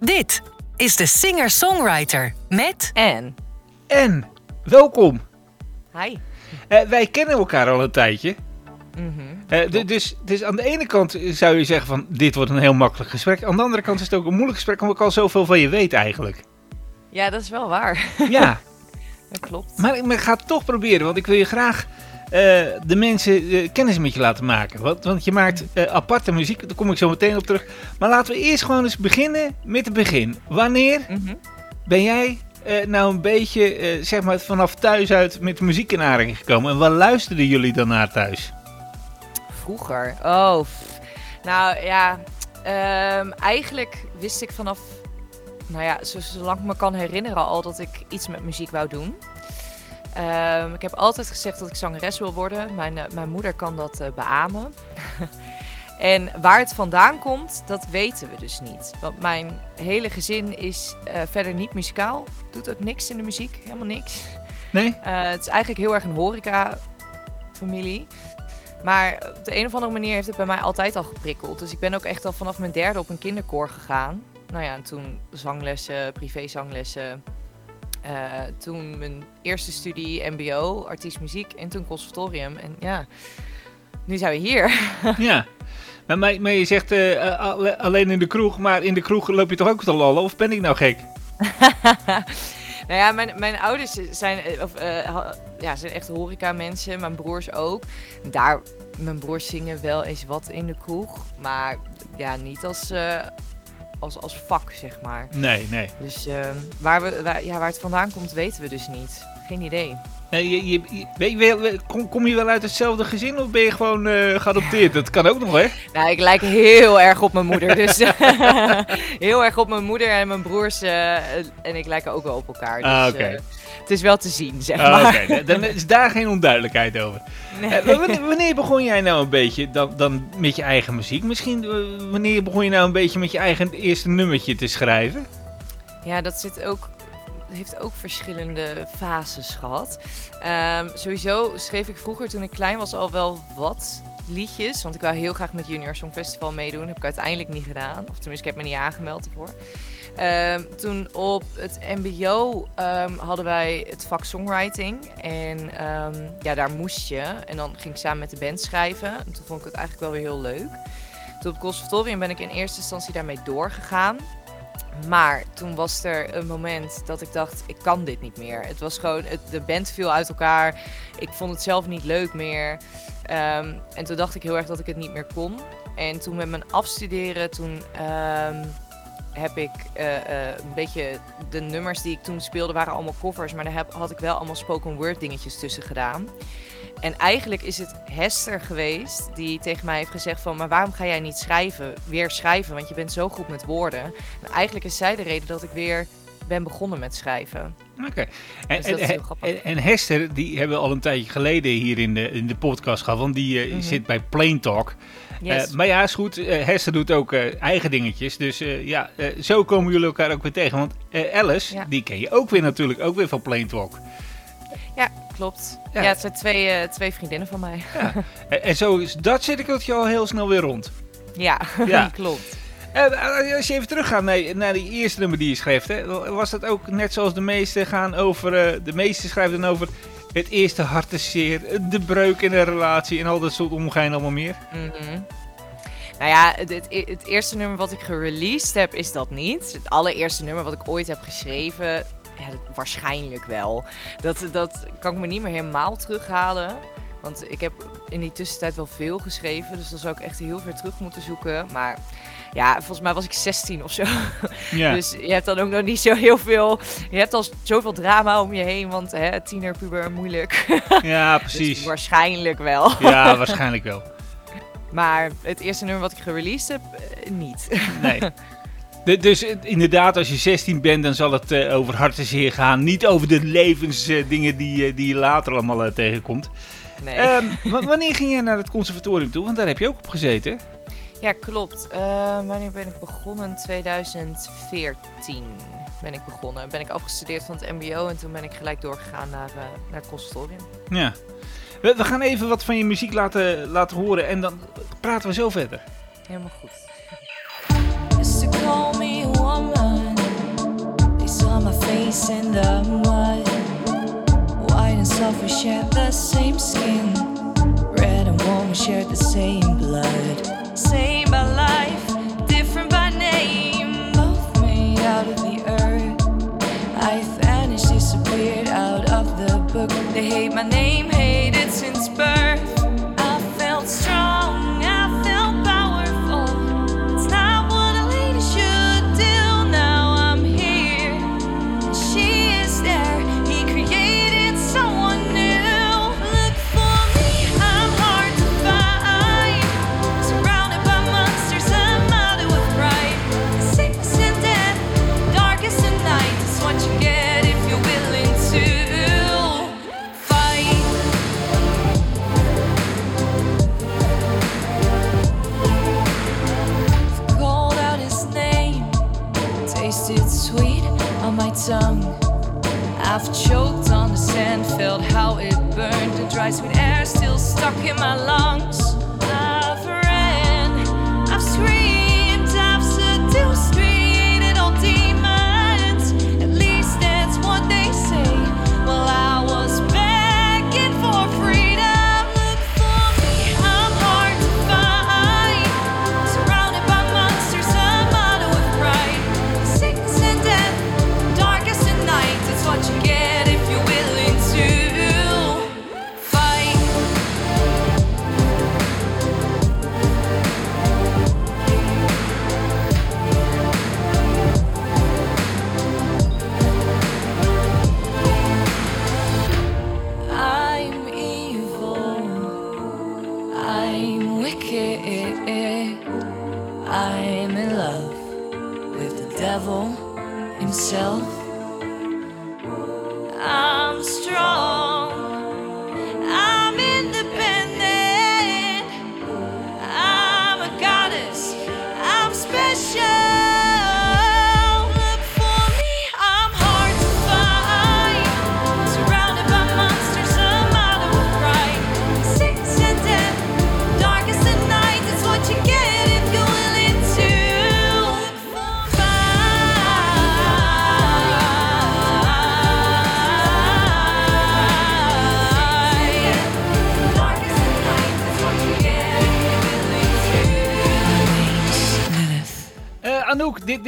Dit is de singer-songwriter met En? En, welkom. Hi. Eh, wij kennen elkaar al een tijdje. Mhm. Eh, d- dus, dus aan de ene kant zou je zeggen van dit wordt een heel makkelijk gesprek. Aan de andere kant is het ook een moeilijk gesprek omdat ik al zoveel van je weet eigenlijk. Ja, dat is wel waar. Ja, Dat klopt. maar ik ga het toch proberen, want ik wil je graag de mensen eh, kennis met je laten maken. Want, want je maakt eh, aparte muziek, daar kom ik zo meteen op terug. Maar laten we eerst gewoon eens beginnen met het begin. Wanneer Mhm. ben jij eh, nou een beetje, eh, zeg maar, vanaf thuis uit met muziek in aanraking gekomen? En waar luisterden jullie dan naar thuis? Vroeger. Oh. pff. Nou ja, ehm, eigenlijk wist ik vanaf, nou ja, zo- zolang ik me kan herinneren al dat ik iets met muziek wou doen. Ehm, ik heb altijd gezegd dat ik zangeres wil worden. Mijn, eh, mijn moeder kan dat eh, beamen. en waar het vandaan komt, dat weten we dus niet. Want mijn hele gezin is eh, verder niet muzikaal. Doet ook niks in de muziek, helemaal niks. Nee? Het is eigenlijk heel erg een horeca-familie. Maar op de een of andere manier heeft het bij mij altijd al geprikkeld. Dus ik ben ook echt al vanaf mijn derde op een kinderkoor gegaan. Nou ja, en toen zanglessen, privézanglessen. Eh toen mijn eerste studie mbo, artiest muziek. En toen conservatorium. En ja, nu zijn we hier. Ja. Maar, maar, je zegt eh, eh, alle- alleen in de kroeg, maar in de kroeg loop je toch ook te lallen? Of ben ik nou gek? nou ja, mijn, mijn ouders zijn, of, ja, zijn echt horeca mensen. Mijn broers ook. Daar, mijn broers zingen wel eens wat in de kroeg. Maar ja, niet als, als, als vak, zeg maar. Nee, nee. Dus eh, waar, we, waar, ja, waar het vandaan komt, weten we dus niet. Geen idee. Je, je, je- kom, kom je wel uit hetzelfde gezin of ben je gewoon eh, geadopteerd? Dat kan ook nog, hè? Nou, ik lijk heel erg op mijn moeder. Dus heel erg op mijn moeder en mijn broers. eh, en ik lijken ook wel op elkaar. Dus, Ah, eh, het is wel te zien, zeg Ah, maar. Oké, dan is daar geen onduidelijkheid over. Nee. Wanneer, begon jij nou een beetje dan, dan met je eigen muziek? Misschien wanneer begon je nou een beetje met je eigen eerste nummertje te schrijven? Ja, dat zit ook, heeft ook verschillende fases gehad. Ehm, sowieso schreef ik vroeger toen ik klein was al wel wat liedjes. Want ik wou heel graag met Junior Songfestival meedoen. Heb ik uiteindelijk niet gedaan. Of tenminste, ik heb me niet aangemeld ervoor. Ehm, toen op het mbo ehm, hadden wij het vak songwriting. En ja, daar moest je. En dan ging ik samen met de band schrijven. En toen vond ik het eigenlijk wel weer heel leuk. Toen op het conservatorium ben ik in eerste instantie daarmee doorgegaan. Maar toen was er een moment dat ik dacht, ik kan dit niet meer. Het was gewoon, het, de band viel uit elkaar. Ik vond het zelf niet leuk meer. Ehm, en toen dacht ik heel erg dat ik het niet meer kon. En toen met mijn afstuderen, toen ehm, heb ik eh, eh, een beetje... De nummers die ik toen speelde waren allemaal covers. Maar daar heb, had ik wel allemaal spoken word dingetjes tussen gedaan. En eigenlijk is het Hester geweest die tegen mij heeft gezegd van... maar waarom ga jij niet schrijven, weer schrijven? Want je bent zo goed met woorden. En eigenlijk is zij de reden dat ik weer ben begonnen met schrijven. Oké. En, Dus en, Hester, die hebben we al een tijdje geleden hier in de, in de podcast gehad, want die eh, Mhm. zit bij Plain Talk. Yes. Eh, maar ja, is goed. eh, Hester doet ook eigen dingetjes. Dus ja, zo komen jullie elkaar ook weer tegen. Want Alice, Ja. die ken je ook weer natuurlijk, ook weer van Plain Talk. ja, klopt. Ja. Ja, het zijn twee, eh, twee vriendinnen van mij. En, en zo is dat cirkeltje al heel snel weer rond. Ja, Ja. klopt. En eh, als je even teruggaat naar, naar die eerste nummer die je schreef, hè, was dat ook net zoals de meeste gaan over, eh, de meeste schrijven dan over het eerste hartzeer, de breuk in een relatie en al dat soort omgein allemaal meer? Mhm. Nou ja, het, het, het eerste nummer wat ik gereleased heb is dat niet. Het allereerste nummer wat ik ooit heb geschreven, ja, waarschijnlijk wel. Dat, dat kan ik me niet meer helemaal terughalen. Want ik heb in die tussentijd wel veel geschreven. Dus dan zou ik echt heel ver terug moeten zoeken. Maar ja, volgens mij was ik 16 of zo. Ja. Dus je hebt dan ook nog niet zo heel veel. Je hebt al zoveel drama om je heen. Want hè, tiener, puber, moeilijk. ja, Dus precies. waarschijnlijk wel. Ja, waarschijnlijk wel. Maar het eerste nummer wat ik gereleased heb, eh, niet. Nee. Dus eh, inderdaad, als je 16 bent, dan zal het eh, over hartzeer gaan. Niet over de levensdingen die, eh, die je later allemaal tegenkomt. Nee. Ehm, wa- wanneer ging jij naar het conservatorium toe? Want daar heb je ook op gezeten. ja, klopt. Eh, wanneer ben ik begonnen? 2014 ben ik begonnen. Ben ik afgestudeerd van het mbo en toen ben ik gelijk doorgegaan naar, naar het conservatorium. Ja. We, we gaan even wat van je muziek laten, laten horen en dan praten we zo verder. Helemaal goed. Face in the mud. White and sulfur shared the same skin. Red and warm, we shared the same blood. Same by life, different by name. Both made out of the earth. I vanished, disappeared out of the book. They hate my name, hated since birth.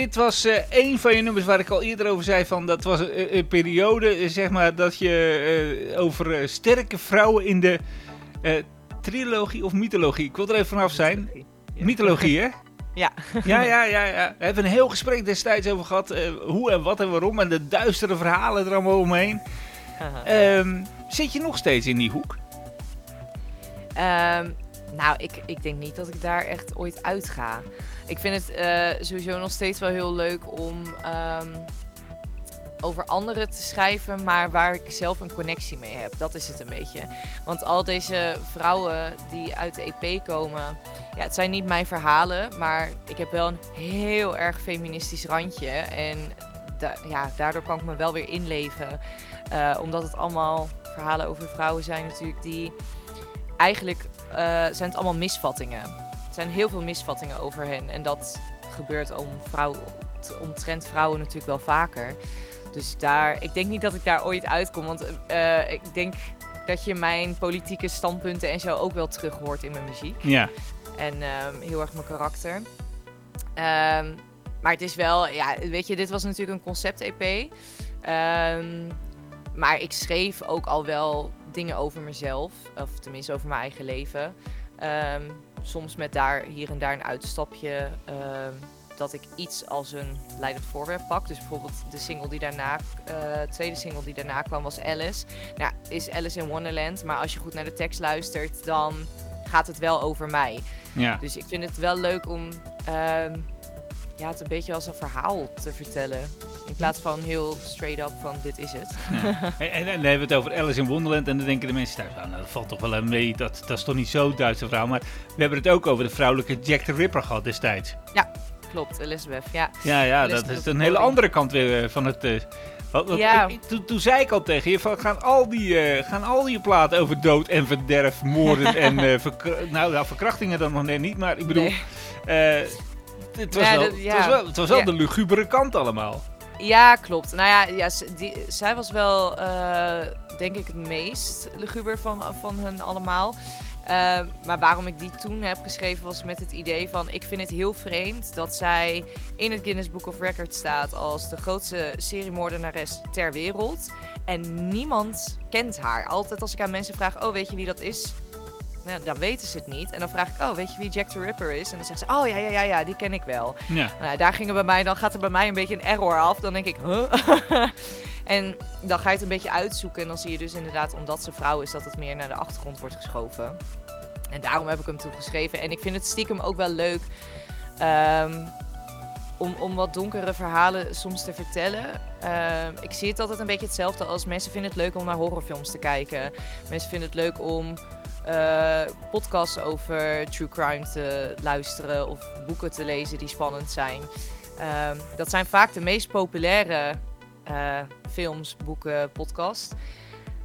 Dit, was eh een van je nummers waar ik al eerder over zei van dat was een, een periode, eh, zeg maar, dat je eh, over eh, sterke vrouwen in de eh, trilogie of mythologie, ik wil er even vanaf zijn. Mythologie, hè? Ja. Ja, ja, ja, ja. We hebben een heel gesprek destijds over gehad, eh, hoe en wat en waarom en de duistere verhalen er allemaal omheen. Ehm, zit je nog steeds in die hoek? Ehm, nou, ik, ik denk niet dat ik daar echt ooit uit ga. Ik vind het eh, sowieso nog steeds wel heel leuk om ehm, over anderen te schrijven, maar waar ik zelf een connectie mee heb. Dat is het een beetje. Want al deze vrouwen die uit de EP komen, ja, het zijn niet mijn verhalen, maar ik heb wel een heel erg feministisch randje. En ja, daardoor kan ik me wel weer inleven. Eh, omdat het allemaal verhalen over vrouwen zijn natuurlijk die eigenlijk eh, zijn het allemaal misvattingen. Er zijn heel veel misvattingen over hen. En dat gebeurt om vrouw, t- omtrent vrouwen natuurlijk wel vaker. Dus daar, ik denk niet dat ik daar ooit uitkom. Want eh, ik denk dat je mijn politieke standpunten en zo ook wel terug hoort in mijn muziek. Ja. En ehm, heel erg mijn karakter. Ehm, maar het is wel, ja, weet je, dit was natuurlijk een concept-EP. Ehm, maar ik schreef ook al wel dingen over mezelf. Of tenminste over mijn eigen leven. Soms met daar hier en daar een uitstapje. ehm, dat ik iets als een leidend voorwerp pak. Dus bijvoorbeeld de single die daarna, eh, tweede single die daarna kwam was Alice. Nou, is Alice in Wonderland. Maar als je goed naar de tekst luistert, dan gaat het wel over mij. Ja. Dus ik vind het wel leuk om ehm, ja, het een beetje als een verhaal te vertellen. In plaats van heel straight up van dit is het. En, en, dan hebben we het over Alice in Wonderland en dan denken de mensen thuis, nou, dat valt toch wel aan mee, dat, dat is toch niet zo Duitse vrouw. Maar we hebben het ook over de vrouwelijke Jack the Ripper gehad destijds. Klopt, Elizabeth. Ja, Ja, ja, dat is een hele andere kant weer eh, van het... eh, wat- wat- Ja. ik- toen, toen zei ik al tegen je, van, gaan, al die, eh, gaan al die platen over dood en verderf, moorden en nou, ja, verkrachtingen dan nog net niet, maar ik bedoel, Nee. Het was wel, dat- het was wel, het was wel de lugubere kant allemaal. Ja, klopt. Nou ja, ja die, zij was wel, eh, denk ik, het meest luguber van, van hun allemaal. Eh, maar waarom ik die toen heb geschreven was met het idee van... ik vind het heel vreemd dat zij in het Guinness Book of Records staat... als de grootste seriemoordenares ter wereld. En niemand kent haar. Altijd als ik aan mensen vraag, oh, weet je wie dat is? Nou, dan weten ze het niet. En dan vraag ik, oh, weet je wie Jack the Ripper is? En dan zeggen ze, oh, ja, ja, ja, ja, die ken ik wel. Ja. Nou, daar gingen bij mij, dan gaat er bij mij een beetje een error af. Dan denk ik, huh? en dan ga je het een beetje uitzoeken. En dan zie je dus inderdaad, omdat ze vrouw is, dat het meer naar de achtergrond wordt geschoven. En daarom heb ik hem toen geschreven. En ik vind het stiekem ook wel leuk ehm, om, om wat donkere verhalen soms te vertellen. Ehm, ik zie het altijd een beetje hetzelfde als mensen vinden het leuk om naar horrorfilms te kijken. Mensen vinden het leuk om eh, podcasts over true crime te luisteren of boeken te lezen die spannend zijn. Ehm, dat zijn vaak de meest populaire eh, films, boeken, podcasts.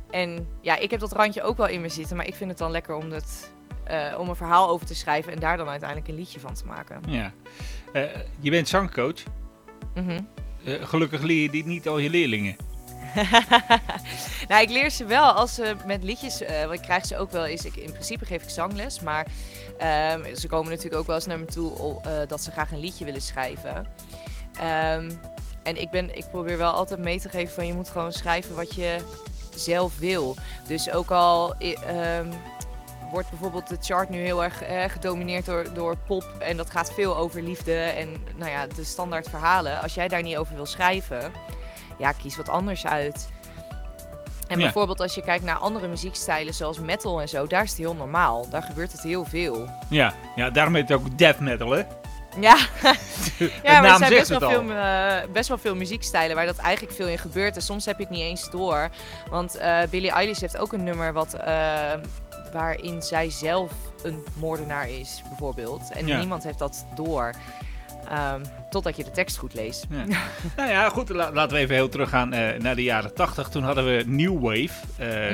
En ja, ik heb dat randje ook wel in me zitten, maar ik vind het dan lekker om, het, eh, om een verhaal over te schrijven en daar dan uiteindelijk een liedje van te maken. ja. Je bent zangcoach. Mhm. Gelukkig leer je dit niet al je leerlingen. nou, ik leer ze wel als ze met liedjes, want ik krijg ze ook wel eens. Ik, in principe geef ik zangles, maar ehm, ze komen natuurlijk ook wel eens naar me toe eh, dat ze graag een liedje willen schrijven. Ehm, en ik, ben, ik probeer wel altijd mee te geven van je moet gewoon schrijven wat je zelf wil. Dus ook al ehm, wordt bijvoorbeeld de chart nu heel erg eh, gedomineerd door, door pop en dat gaat veel over liefde en nou ja, de standaard verhalen. Als jij daar niet over wil schrijven, ja, kies wat anders uit. En Ja. bijvoorbeeld als je kijkt naar andere muziekstijlen zoals metal en zo, daar is het heel normaal. Daar gebeurt het heel veel. Ja, ja daarom heet het ook death metal, hè? Ja, ja maar er zijn best wel, veel, eh, best wel veel muziekstijlen waar dat eigenlijk veel in gebeurt. En soms heb je het niet eens door. Want eh Billie Eilish heeft ook een nummer wat, eh, waarin zij zelf een moordenaar is, bijvoorbeeld. En Ja. niemand heeft dat door. Ehm, totdat je de tekst goed leest. Ja. nou ja, goed, la- laten we even heel teruggaan eh naar de jaren 80. Toen hadden we New Wave.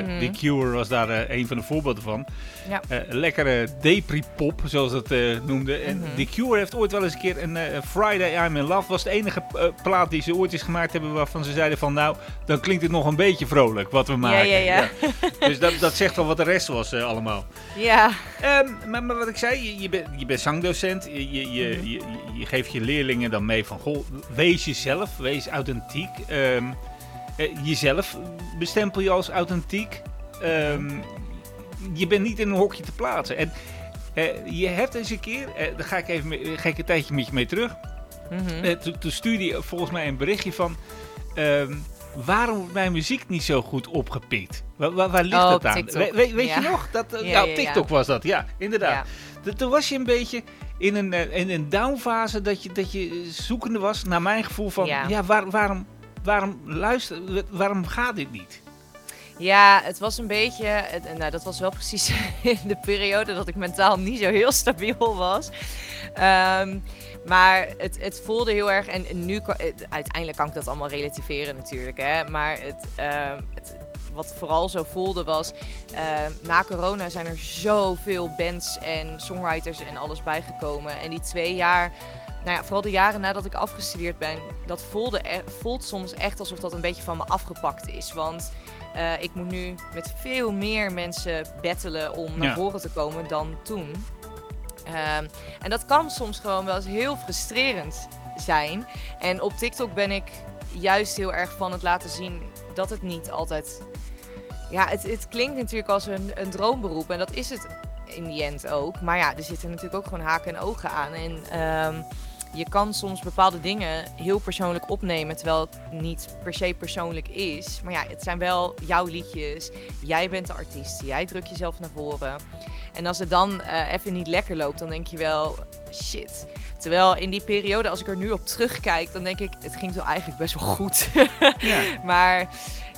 Mhm. The Cure was daar eh, een van de voorbeelden van. Ja. Lekkere depri-pop, zoals dat noemde. En Mhm. The Cure heeft ooit wel eens een keer een Friday I'm in Love. was de enige plaat die ze ooit eens gemaakt hebben waarvan ze zeiden van... nou, dan klinkt het nog een beetje vrolijk wat we maken. ja, ja. Dus dat, dat zegt wel wat de rest was allemaal. Ja, Ehm, maar, maar wat ik zei, je, je, bent, je bent zangdocent. Je, je, je, Mhm. je, je- je je leerlingen dan mee van, goh, wees jezelf, wees authentiek. Ehm, eh, jezelf bestempel je als authentiek. Ehm, je bent niet in een hokje te plaatsen. En eh, je hebt eens een keer, eh, daar ga ik even mee- ga ik een tijdje met je mee terug. Mhm. Eh, toen, stuurde je volgens mij een berichtje van... ehm, waarom wordt mijn muziek niet zo goed opgepikt? Waar, waar, waar ligt Oh, dat aan? TikTok. We- we- weet Ja. je nog? Dat, Ja, ja, TikTok was dat, ja, inderdaad. Toen was je een beetje in een, eh, in een downfase dat je, dat je zoekende was naar mijn gevoel van... Ja, Ja. waar, waarom, waarom, luister, waarom gaat dit niet? Ja, het was een beetje. het- nou, dat was wel precies in de periode dat ik mentaal niet zo heel stabiel was. Ehm, maar het, het voelde heel erg. En nu, kan- het- uiteindelijk kan ik dat allemaal relativeren, natuurlijk. Hè, maar het, ehm, het, wat vooral zo voelde was. ehm, na corona zijn er zoveel bands en songwriters en alles bijgekomen. En die twee jaar. Nou ja, vooral de jaren nadat ik afgestudeerd ben, dat voelde e- voelt soms echt alsof dat een beetje van me afgepakt is. Want eh, ik moet nu met veel meer mensen battelen om naar Ja. voren te komen dan toen. Ehm, en dat kan soms gewoon wel eens heel frustrerend zijn. En op TikTok ben ik juist heel erg van het laten zien dat het niet altijd. Ja, het, het klinkt natuurlijk als een, een droomberoep en dat is het in die end ook. Maar ja, er zitten natuurlijk ook gewoon haken en ogen aan. En ehm, je kan soms bepaalde dingen heel persoonlijk opnemen, terwijl het niet per se persoonlijk is. Maar ja, het zijn wel jouw liedjes. Jij bent de artiest. Jij drukt jezelf naar voren. En als het dan eh, even niet lekker loopt, dan denk je wel, shit. Terwijl in die periode, als ik er nu op terugkijk, dan denk ik, het ging toch eigenlijk best wel goed. Ja. maar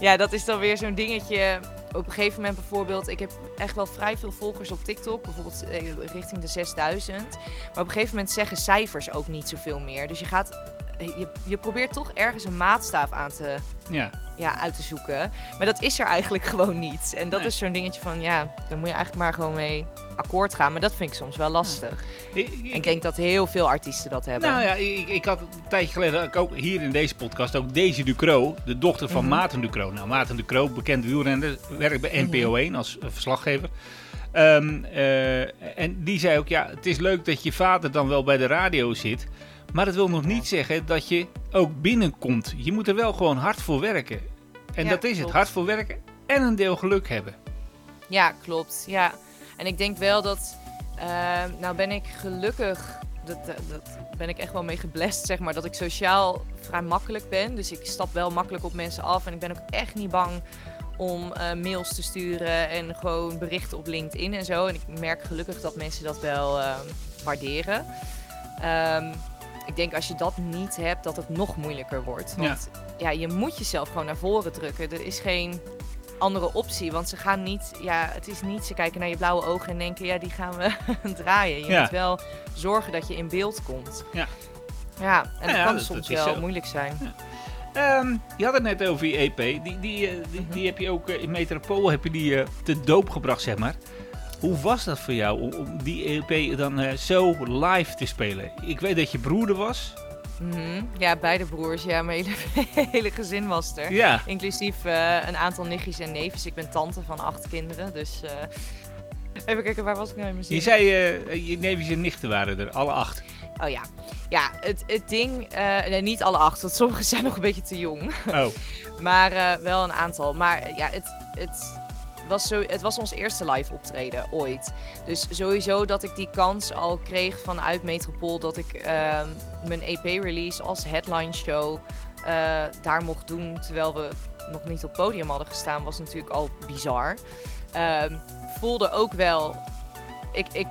ja, dat is dan weer zo'n dingetje. Op een gegeven moment bijvoorbeeld, ik heb echt wel vrij veel volgers op TikTok, bijvoorbeeld eh, richting de 6000. Maar op een gegeven moment zeggen cijfers ook niet zoveel meer. Dus je gaat je, je probeert toch ergens een maatstaaf aan te, Ja. ja, uit te zoeken. Maar dat is er eigenlijk gewoon niet. En dat Nee. is zo'n dingetje van, ja, daar moet je eigenlijk maar gewoon mee akkoord gaan. Maar dat vind ik soms wel lastig. Ik, En ik denk dat heel veel artiesten dat hebben. Nou ja, ik, ik had een tijdje geleden ik ook hier in deze podcast ook Daisy Ducro, de dochter van Mhm. Maarten Ducro. Nou, Maarten Ducro, bekend wielrenner, werkt bij Mhm. NPO 1 als eh, verslaggever. Ehm, eh, en die zei ook, ja, het is leuk dat je vader dan wel bij de radio zit. Maar dat wil nog niet zeggen dat je ook binnenkomt. Je moet er wel gewoon hard voor werken. En Ja, dat is het, hard voor werken en een deel geluk hebben. Ja, klopt. Ja. En ik denk wel dat, ehm, nou ben ik gelukkig, dat, dat, dat ben ik echt wel mee geblest, zeg maar, dat ik sociaal vrij makkelijk ben. Dus ik stap wel makkelijk op mensen af en ik ben ook echt niet bang om eh, mails te sturen en gewoon berichten op LinkedIn en zo. En ik merk gelukkig dat mensen dat wel waarderen. Ehm, ik denk als je dat niet hebt, dat het nog moeilijker wordt. Ja. Want ja, je moet jezelf gewoon naar voren drukken. Er is geen andere optie. Want ze gaan niet, ja, het is niet, ze kijken naar je blauwe ogen en denken, ja, die gaan we draaien. Je Ja. moet wel zorgen dat je in beeld komt. Ja. Ja, en Ja, dat ja, kan dat- soms dat wel zo. moeilijk zijn. Ehm, je had het net over je EP. Die, die, eh, die, die heb je ook eh, in Metropool heb je die, eh, te doop gebracht, zeg maar. Hoe was dat voor jou om, die EP dan eh, zo live te spelen? Ik weet dat je broeder was. Mhm. Ja, beide broers. Ja, mijn hele, hele gezin was er. Ja. Inclusief eh, een aantal nichtjes en neefjes. Ik ben tante van acht kinderen, dus... eh, Even kijken, waar was ik nou in mijn zin? Je zei je neefjes en nichten waren er, alle acht. Oh ja. Ja, het, het ding... nee, niet alle acht, want sommige zijn nog een beetje te jong. Oh, Maar wel een aantal. Maar ja, het, het, was zo, het was ons eerste live optreden ooit. Dus sowieso dat ik die kans al kreeg vanuit Metropool. Dat ik ehm, mijn EP-release als headline show eh, daar mocht doen. Terwijl we nog niet op podium hadden gestaan. Was natuurlijk al bizar. Ehm, voelde ook wel... Ik, ik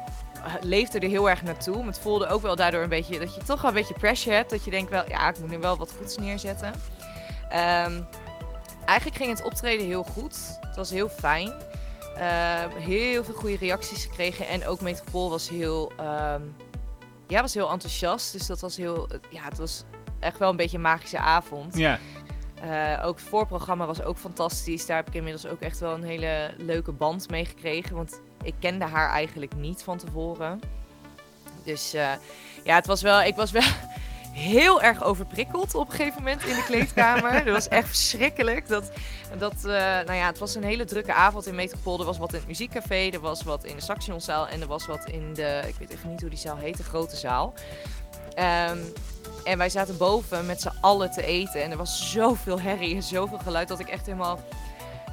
leefde er heel erg naartoe. Maar het voelde ook wel daardoor een beetje... Dat je toch wel een beetje pressure hebt. Dat je denkt wel, ja, ik moet nu wel wat goeds neerzetten. Ehm, eigenlijk ging het optreden heel goed. Het was heel fijn. Ehm, heel veel goede reacties gekregen. En ook Metropool was heel, ehm, ja, was heel enthousiast. Dus dat was heel... Ja, het was echt wel een beetje een magische avond. ja. Eh, ook het voorprogramma was ook fantastisch. Daar heb ik inmiddels ook echt wel een hele leuke band mee gekregen. Want ik kende haar eigenlijk niet van tevoren. Dus eh, ja, het was wel, ik was wel heel erg overprikkeld op een gegeven moment in de kleedkamer. dat was echt verschrikkelijk. Dat, dat, eh, nou ja, het was een hele drukke avond in Metropool. Er was wat in het muziekcafé, er was wat in de Saxionzaal en er was wat in de, ik weet even niet hoe die zaal heet, de grote zaal. Ehm, en wij zaten boven met z'n allen te eten. En er was zoveel herrie en zoveel geluid dat ik echt helemaal...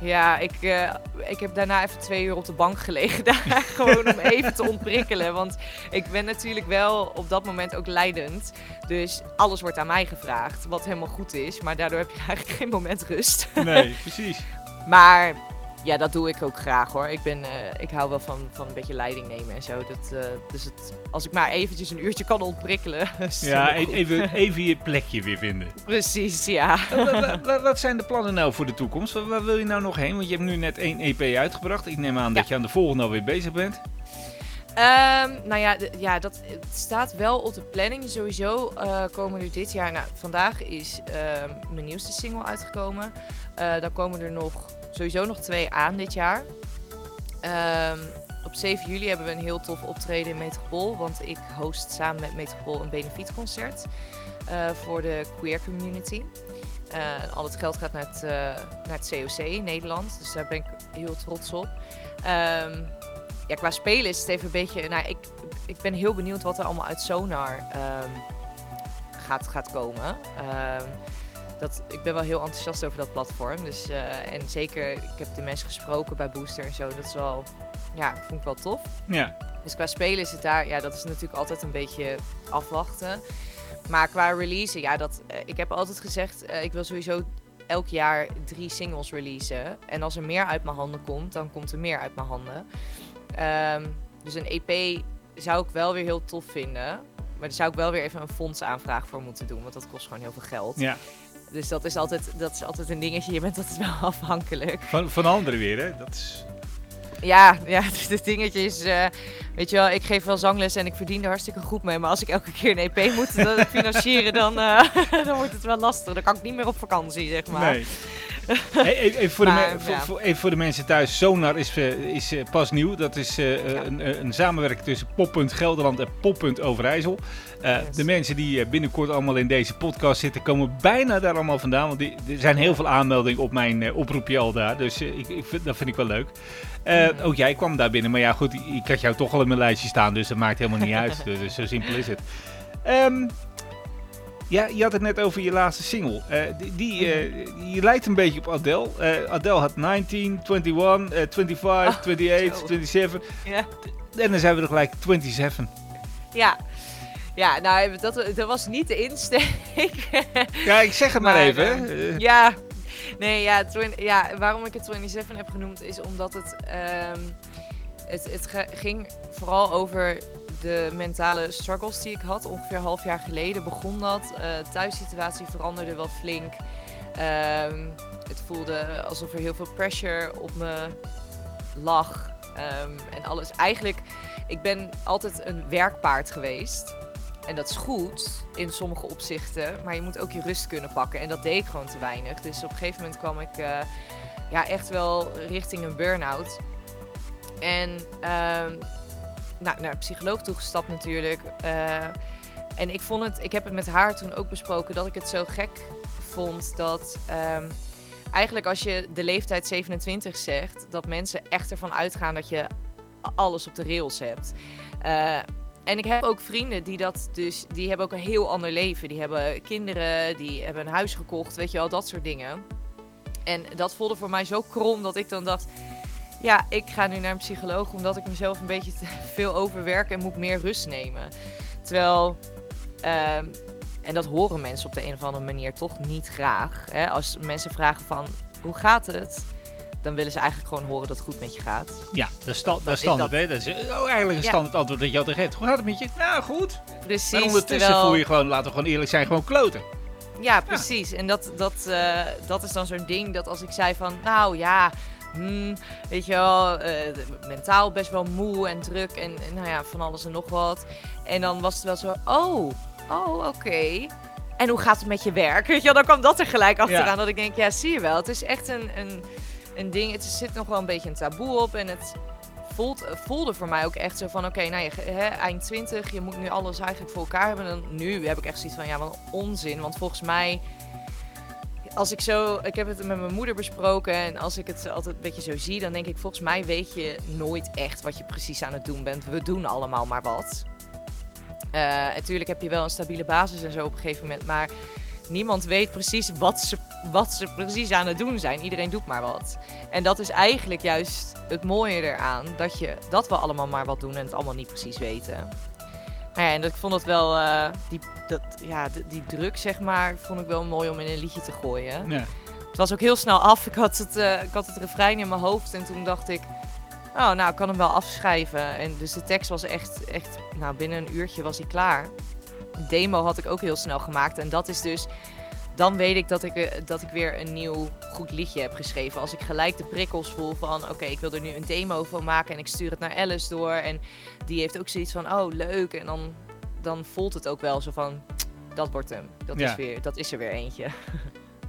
Ja, ik, eh, ik heb daarna even twee uur op de bank gelegen. Daar gewoon om even te ontprikkelen. Want ik ben natuurlijk wel op dat moment ook leidend. Dus alles wordt aan mij gevraagd. Wat helemaal goed is. Maar daardoor heb je eigenlijk geen moment rust. Nee, precies. Maar ja, dat doe ik ook graag hoor. Ik, ben, eh, ik hou wel van, van een beetje leiding nemen en zo. Dat, eh, dus het, als ik maar eventjes een uurtje kan ontprikkelen. Ja, e- even, even je plekje weer vinden. Precies, ja. Wat- wat, wat- zijn de plannen nou voor de toekomst? Waar, waar wil je nou nog heen? Want je hebt nu net één EP uitgebracht. Ik neem aan dat je aan de volgende alweer bezig bent. Ehm, nou ja, ja, dat het staat wel op de planning. Sowieso eh, komen er dit jaar... Nou, vandaag is ehm, mijn nieuwste single uitgekomen. Eh, dan komen er nog sowieso nog twee aan dit jaar. Ehm, op 7 juli hebben we een heel tof optreden in Metropool. Want ik host samen met Metropool een benefietconcert eh, voor de queer community. Eh, al het geld gaat naar het, eh, naar het COC in Nederland. Dus daar ben ik heel trots op. Ehm, ja, qua spelen is het even een beetje... Nou, ik, ik ben heel benieuwd wat er allemaal uit Sonar ehm, gaat, gaat komen. Dat, ik ben wel heel enthousiast over dat platform. Dus, eh, en zeker, ik heb de mensen gesproken bij Booster en zo. Dat is wel... Ja, vond ik wel tof. Ja, Dus qua spelen is het daar, ja, dat is natuurlijk altijd een beetje afwachten. Maar qua release, ja, dat, eh, ik heb altijd gezegd, eh, ik wil sowieso elk jaar drie singles releasen. En als er meer uit mijn handen komt, dan komt er meer uit mijn handen. Ehm, dus een EP zou ik wel weer heel tof vinden. Maar daar zou ik wel weer even een fondsaanvraag voor moeten doen, want dat kost gewoon heel veel geld. ja. Dus dat is, altijd, dat is altijd een dingetje, je bent altijd wel afhankelijk. Van, van anderen weer, hè? Dat is... Ja, ja, het dingetje is, eh, weet je wel, ik geef wel zangles en ik verdien er hartstikke goed mee. Maar als ik elke keer een EP moet eh, financieren, dan, eh, dan wordt het wel lastig. Dan kan ik niet meer op vakantie, zeg maar. Nee. Hey, even, voor de Maar, me- voor- ja. voor- even voor de mensen thuis. Sonar is, eh, is eh, pas nieuw. Dat is eh, Ja. een, een, samenwerking tussen Poppunt Gelderland en Poppunt Overijssel. Yes. De mensen die binnenkort allemaal in deze podcast zitten, komen bijna daar allemaal vandaan. Want die, er zijn heel veel aanmeldingen op mijn oproepje al daar. Dus ik, ik vind, dat vind ik wel leuk. Ja. Ook jij kwam daar binnen. Maar ja, goed, ik had jou toch al in mijn lijstje staan. Dus dat maakt helemaal niet uit. Dus, zo simpel is het. Ehm, ja, je had het net over je laatste single. Eh, die, die, eh, je lijkt een beetje op Adele. Eh, Adele had 19, 21, eh, 25, 28, zo. 27. Ja. En dan zijn we er gelijk 27. Ja. Ja, nou, dat, dat was niet de insteek. Ja, ik zeg het maar, Maar, even. Ja, nee, ja, ja, waarom ik het 27 heb genoemd is omdat het, ehm, het, het ging vooral over de mentale struggles die ik had. Ongeveer een half jaar geleden begon dat. Eh thuissituatie veranderde wel flink. Ehm, het voelde alsof er heel veel pressure op me lag. Ehm, en alles. Eigenlijk, ik ben altijd een werkpaard geweest. En dat is goed in sommige opzichten, maar je moet ook je rust kunnen pakken. En dat deed ik gewoon te weinig. Dus op een gegeven moment kwam ik eh, ja, echt wel richting een burn-out. En ehm, nou, naar een psycholoog toegestapt natuurlijk. Eh, en ik vond het, ik heb het met haar toen ook besproken dat ik het zo gek vond dat ehm, eigenlijk als je de leeftijd 27 zegt, dat mensen echt ervan uitgaan dat je alles op de rails hebt. Eh, en ik heb ook vrienden die dat dus, die hebben ook een heel ander leven. Die hebben kinderen, die hebben een huis gekocht, weet je wel, dat soort dingen. En dat voelde voor mij zo krom dat ik dan dacht, ja, ik ga nu naar een psycholoog omdat ik mezelf een beetje te veel overwerk en moet meer rust nemen. Terwijl, ehm, en dat horen mensen op de een of andere manier toch niet graag. Hè? Als mensen vragen van, hoe gaat het? Dan willen ze eigenlijk gewoon horen dat het goed met je gaat. ja, dat is, sta- standaard. dat-. Dat is oh, eigenlijk een Ja. standaard antwoord dat je altijd geeft. Hoe gaat het met je? Nou, goed. Precies. en ondertussen terwijl- voel je gewoon, laten we gewoon eerlijk zijn, gewoon kloten. Ja, precies. En dat, dat, eh, dat is dan zo'n ding dat als ik zei van, nou ja, hmm, weet je wel, eh, mentaal best wel moe en druk en, en nou ja, van alles en nog wat. En dan was het wel zo, oh, oh, oké. En hoe gaat het met je werk? Weet je wel, dan kwam dat er gelijk achteraan Ja. dat ik denk, ja, zie je wel, het is echt een, een, een ding, het zit nog wel een beetje een taboe op en het voelt, voelde voor mij ook echt zo van, oké, nou, je, hè, eind 20, je moet nu alles eigenlijk voor elkaar hebben. En nu heb ik echt zoiets van, ja, wat onzin. Want volgens mij, als ik zo, ik heb het met mijn moeder besproken en als ik het altijd een beetje zo zie, dan denk ik, volgens mij weet je nooit echt wat je precies aan het doen bent. We doen allemaal maar wat. Eh, natuurlijk heb je wel een stabiele basis en zo op een gegeven moment, maar niemand weet precies wat ze, wat ze precies aan het doen zijn. Iedereen doet maar wat. En dat is eigenlijk juist het mooie eraan. Dat, je, dat we allemaal maar wat doen en het allemaal niet precies weten. Ja, en dat, ik vond het wel, eh, die, dat, ja, die, druk zeg maar, vond ik wel mooi om in een liedje te gooien. Ja. Het was ook heel snel af. Ik had het, eh, ik had het refrein in mijn hoofd en toen dacht ik... Oh, nou, ik kan hem wel afschrijven. En dus de tekst was echt, echt nou, binnen een uurtje was hij klaar. Demo had ik ook heel snel gemaakt. En dat is dus... Dan weet ik dat ik, eh, dat ik weer een nieuw goed liedje heb geschreven. Als ik gelijk de prikkels voel van... Oké, ik wil er nu een demo van maken en ik stuur het naar Alice door. En die heeft ook zoiets van... Oh, leuk. En dan, dan voelt het ook wel zo van... Dat wordt hem. Dat, Ja. is, weer, dat is er weer eentje.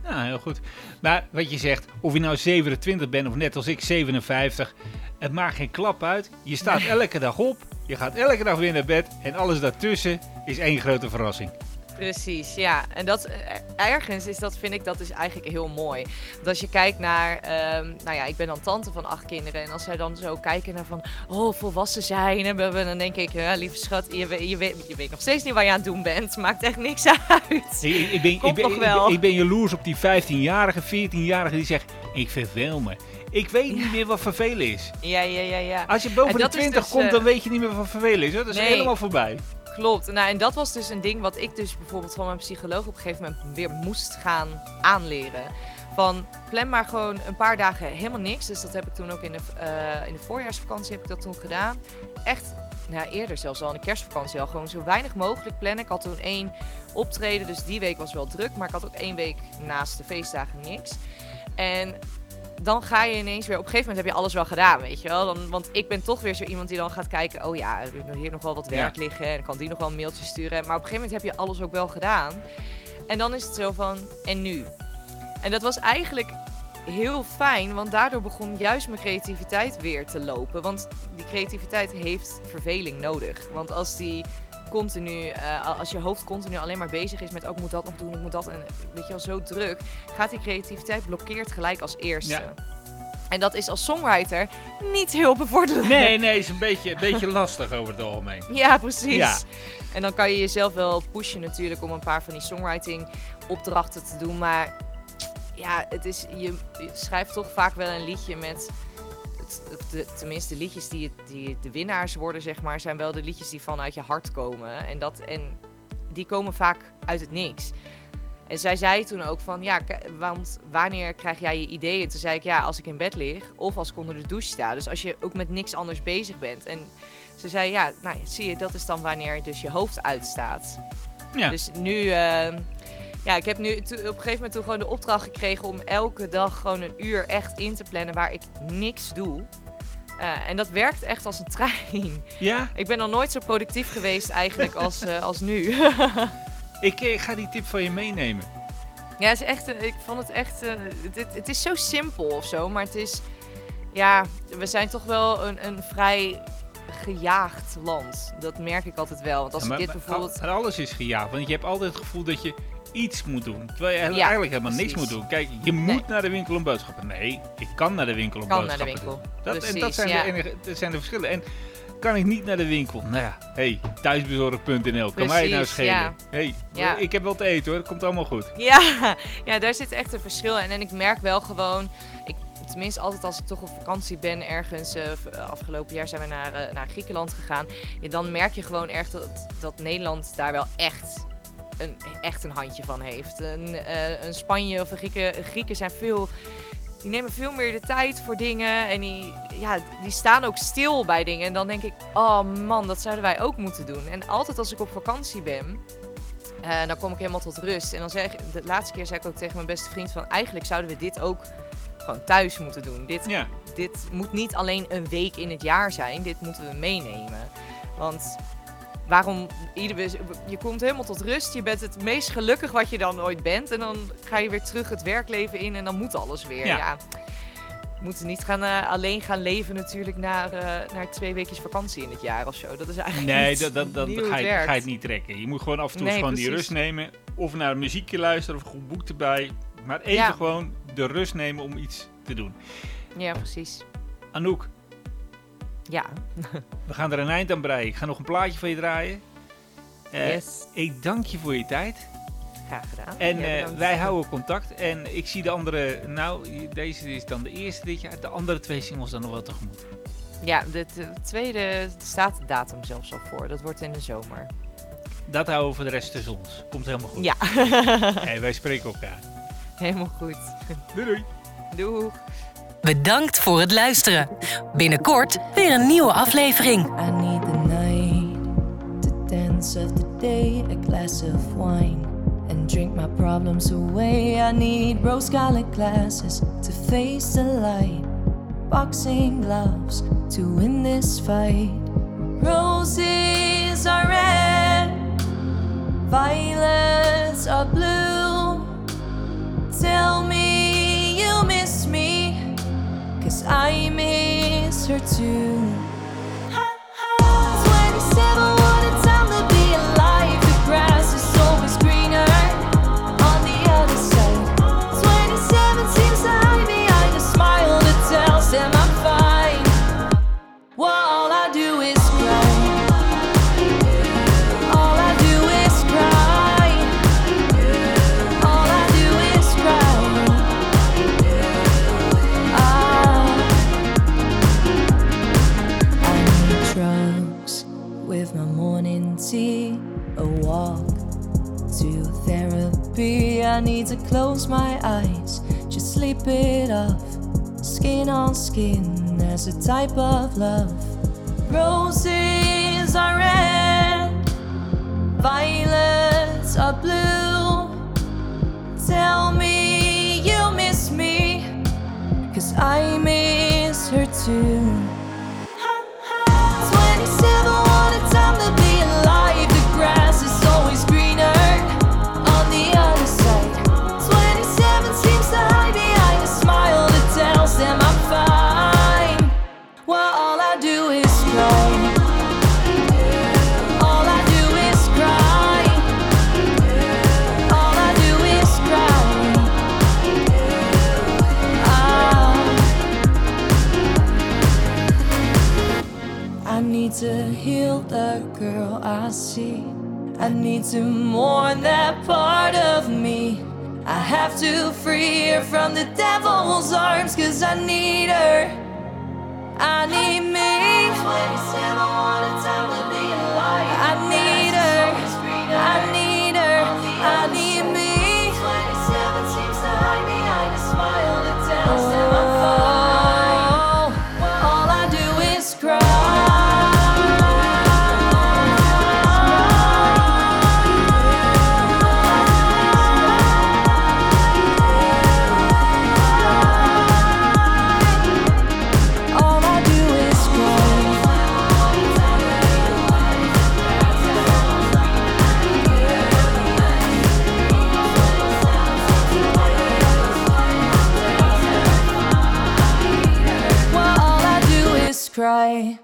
Ja, heel goed. Maar wat je zegt, of je nou 27 bent of net als ik 57, het maakt geen klap uit. Je staat elke dag op, je gaat elke dag weer naar bed en alles daartussen is één grote verrassing. Precies, ja. En dat eh, ergens is dat, vind ik, dat is eigenlijk heel mooi. Want als je kijkt naar, ehm, nou ja, ik ben dan tante van acht kinderen. En als zij dan zo kijken naar van, oh, volwassen zijn. En dan denk ik, ja, lieve schat, je, weet- je, weet, je weet nog steeds niet waar je aan het doen bent. Maakt echt niks uit. Ik, ik, ben, ik, ben, nog ik, wel. ben, ik ben jaloers op die 15-jarige, 14-jarige die zegt, ik verveel me. Ik weet niet meer wat vervelen is. Ja, ja, ja, ja. Als je boven En de dat is 20 dus, komt, eh, dan weet je niet meer wat vervelen is. Hoor. Dat is Nee. helemaal voorbij. Klopt. Nou, en dat was dus een ding wat ik dus bijvoorbeeld van mijn psycholoog op een gegeven moment weer moest gaan aanleren. Van plan maar gewoon een paar dagen helemaal niks. Dus dat heb ik toen ook in de, eh, in de voorjaarsvakantie heb ik dat toen gedaan. Echt, nou eerder zelfs al in de kerstvakantie al. Gewoon zo weinig mogelijk plannen. Ik had toen één optreden, dus die week was wel druk. Maar ik had ook één week naast de feestdagen niks. En dan ga je ineens weer... Op een gegeven moment heb je alles wel gedaan, weet je wel. Dan, want ik ben toch weer zo iemand die dan gaat kijken... Oh ja, er heb hier nog wel wat Ja. werk liggen. En kan die nog wel een mailtje sturen. Maar op een gegeven moment heb je alles ook wel gedaan. En dan is het zo van, en nu? En dat was eigenlijk heel fijn, want daardoor begon juist mijn creativiteit weer te lopen. Want die creativiteit heeft verveling nodig. Want als die continu, eh, als je hoofd continu alleen maar bezig is met ook moet dat nog doen, ik moet dat en weet je wel zo druk, gaat die creativiteit blokkeert gelijk als eerste. Ja. En dat is als songwriter niet heel bevorderlijk. Nee, nee, is een beetje, een beetje lastig over het algemeen. Ja, precies. Ja. En dan kan je jezelf wel pushen natuurlijk om een paar van die songwriting opdrachten te doen. Maar ja, het is, je schrijft toch vaak wel een liedje met... de, tenminste, de liedjes die, die de winnaars worden, zeg maar, zijn wel de liedjes die vanuit je hart komen. En, dat, en die komen vaak uit het niks. En zij zei toen ook van, ja, want wanneer krijg jij je ideeën? Toen zei ik, ja, als ik in bed lig of als ik onder de douche sta. Dus als je ook met niks anders bezig bent. En ze zei, ja, nou zie je, dat is dan wanneer dus je hoofd uitstaat. Ja. Dus nu, eh, ja, ik heb nu op een gegeven moment toen gewoon de opdracht gekregen om elke dag gewoon een uur echt in te plannen waar ik niks doe. Eh, en dat werkt echt als een trein. Ja, Ik ben nog nooit zo productief geweest eigenlijk als, eh, als nu. ik, eh, ga die tip van je meenemen. Ja, het is echt, ik vond het echt. het, het is zo simpel of zo, maar het is. Ja, we zijn toch wel een, een vrij gejaagd land. Dat merk ik altijd wel. Want als Ja, ik dit maar- bijvoorbeeld. maar alles is gejaagd, want je hebt altijd het gevoel dat je iets moet doen. Terwijl je Ja, eigenlijk helemaal niks moet doen. Kijk, je moet Nee. naar de winkel om boodschappen. Nee, ik kan naar de winkel om Kan naar de boodschappen winkel. Dat, en dat zijn, ja. de enige, dat zijn de verschillen. En kan ik niet naar de winkel? Nou ja, hey, thuisbezorg.nl, kan mij nou schelen. ja. Hey, ik heb wel te eten hoor, komt allemaal goed. Ja, ja, daar zit echt een verschil in. En ik merk wel gewoon. Ik, tenminste, altijd als ik toch op vakantie ben, ergens. eh, v- afgelopen jaar zijn we naar, eh, naar Griekenland gegaan. Ja, dan merk je gewoon echt dat, dat Nederland daar wel echt een, echt een handje van heeft. Een, eh, een Spanje of een Grieken, Grieken zijn veel. Die nemen veel meer de tijd voor dingen. En die, ja, die staan ook stil bij dingen. En dan denk ik, oh man, dat zouden wij ook moeten doen. En altijd als ik op vakantie ben, eh, dan kom ik helemaal tot rust. En dan zeg de laatste keer zei ik ook tegen mijn beste vriend van eigenlijk zouden we dit ook gewoon thuis moeten doen. Dit, Ja, dit moet niet alleen een week in het jaar zijn, dit moeten we meenemen. Want waarom ieder, je komt helemaal tot rust, je bent het meest gelukkig wat je dan ooit bent en dan ga je weer terug het werkleven in en dan moet alles weer. Ja. Ja. We moeten niet gaan, eh, alleen gaan leven natuurlijk naar, eh, naar twee weekjes vakantie in het jaar of zo. Dat is eigenlijk nee, niet, dat, dat, dat ga, je, ga je het niet trekken. Je moet gewoon af en toe Nee, gewoon die rust nemen. Of naar een muziekje luisteren of een goed boek erbij. Maar even Ja. gewoon de rust nemen om iets te doen. Ja, precies. Anouk, Ja. we gaan er een eind aan breien. Ik ga nog een plaatje van je draaien. Eh, yes. Ik dank je voor je tijd. Graag gedaan. En Ja, eh, wij houden contact. En ik zie de andere, nou, deze is dan de eerste dit jaar. De andere twee singles dan nog wel tegemoet. Ja, de, de tweede staat de datum zelfs al voor. Dat wordt in de zomer. Dat houden we voor de rest tussen ons. Komt helemaal goed. Ja, Hey, wij spreken elkaar. helemaal goed. Doei doei. Doeg. Bedankt voor het luisteren. Binnenkort weer een nieuwe aflevering. I need the night to dance of the day, a glass of wine, and drink my problems away. I need rose colored glasses to face the light, boxing gloves to win this fight. Roses are red, violets are blue. Tell me I miss her too. 27, to therapy. I need to close my eyes, just sleep it off. Skin on skin as a type of love. Roses are red, violets are blue. Tell me you miss me, cause I miss her too. girl I see. I need to mourn that part of me. I have to free her from the devil's arms, cause I need her. I need me. I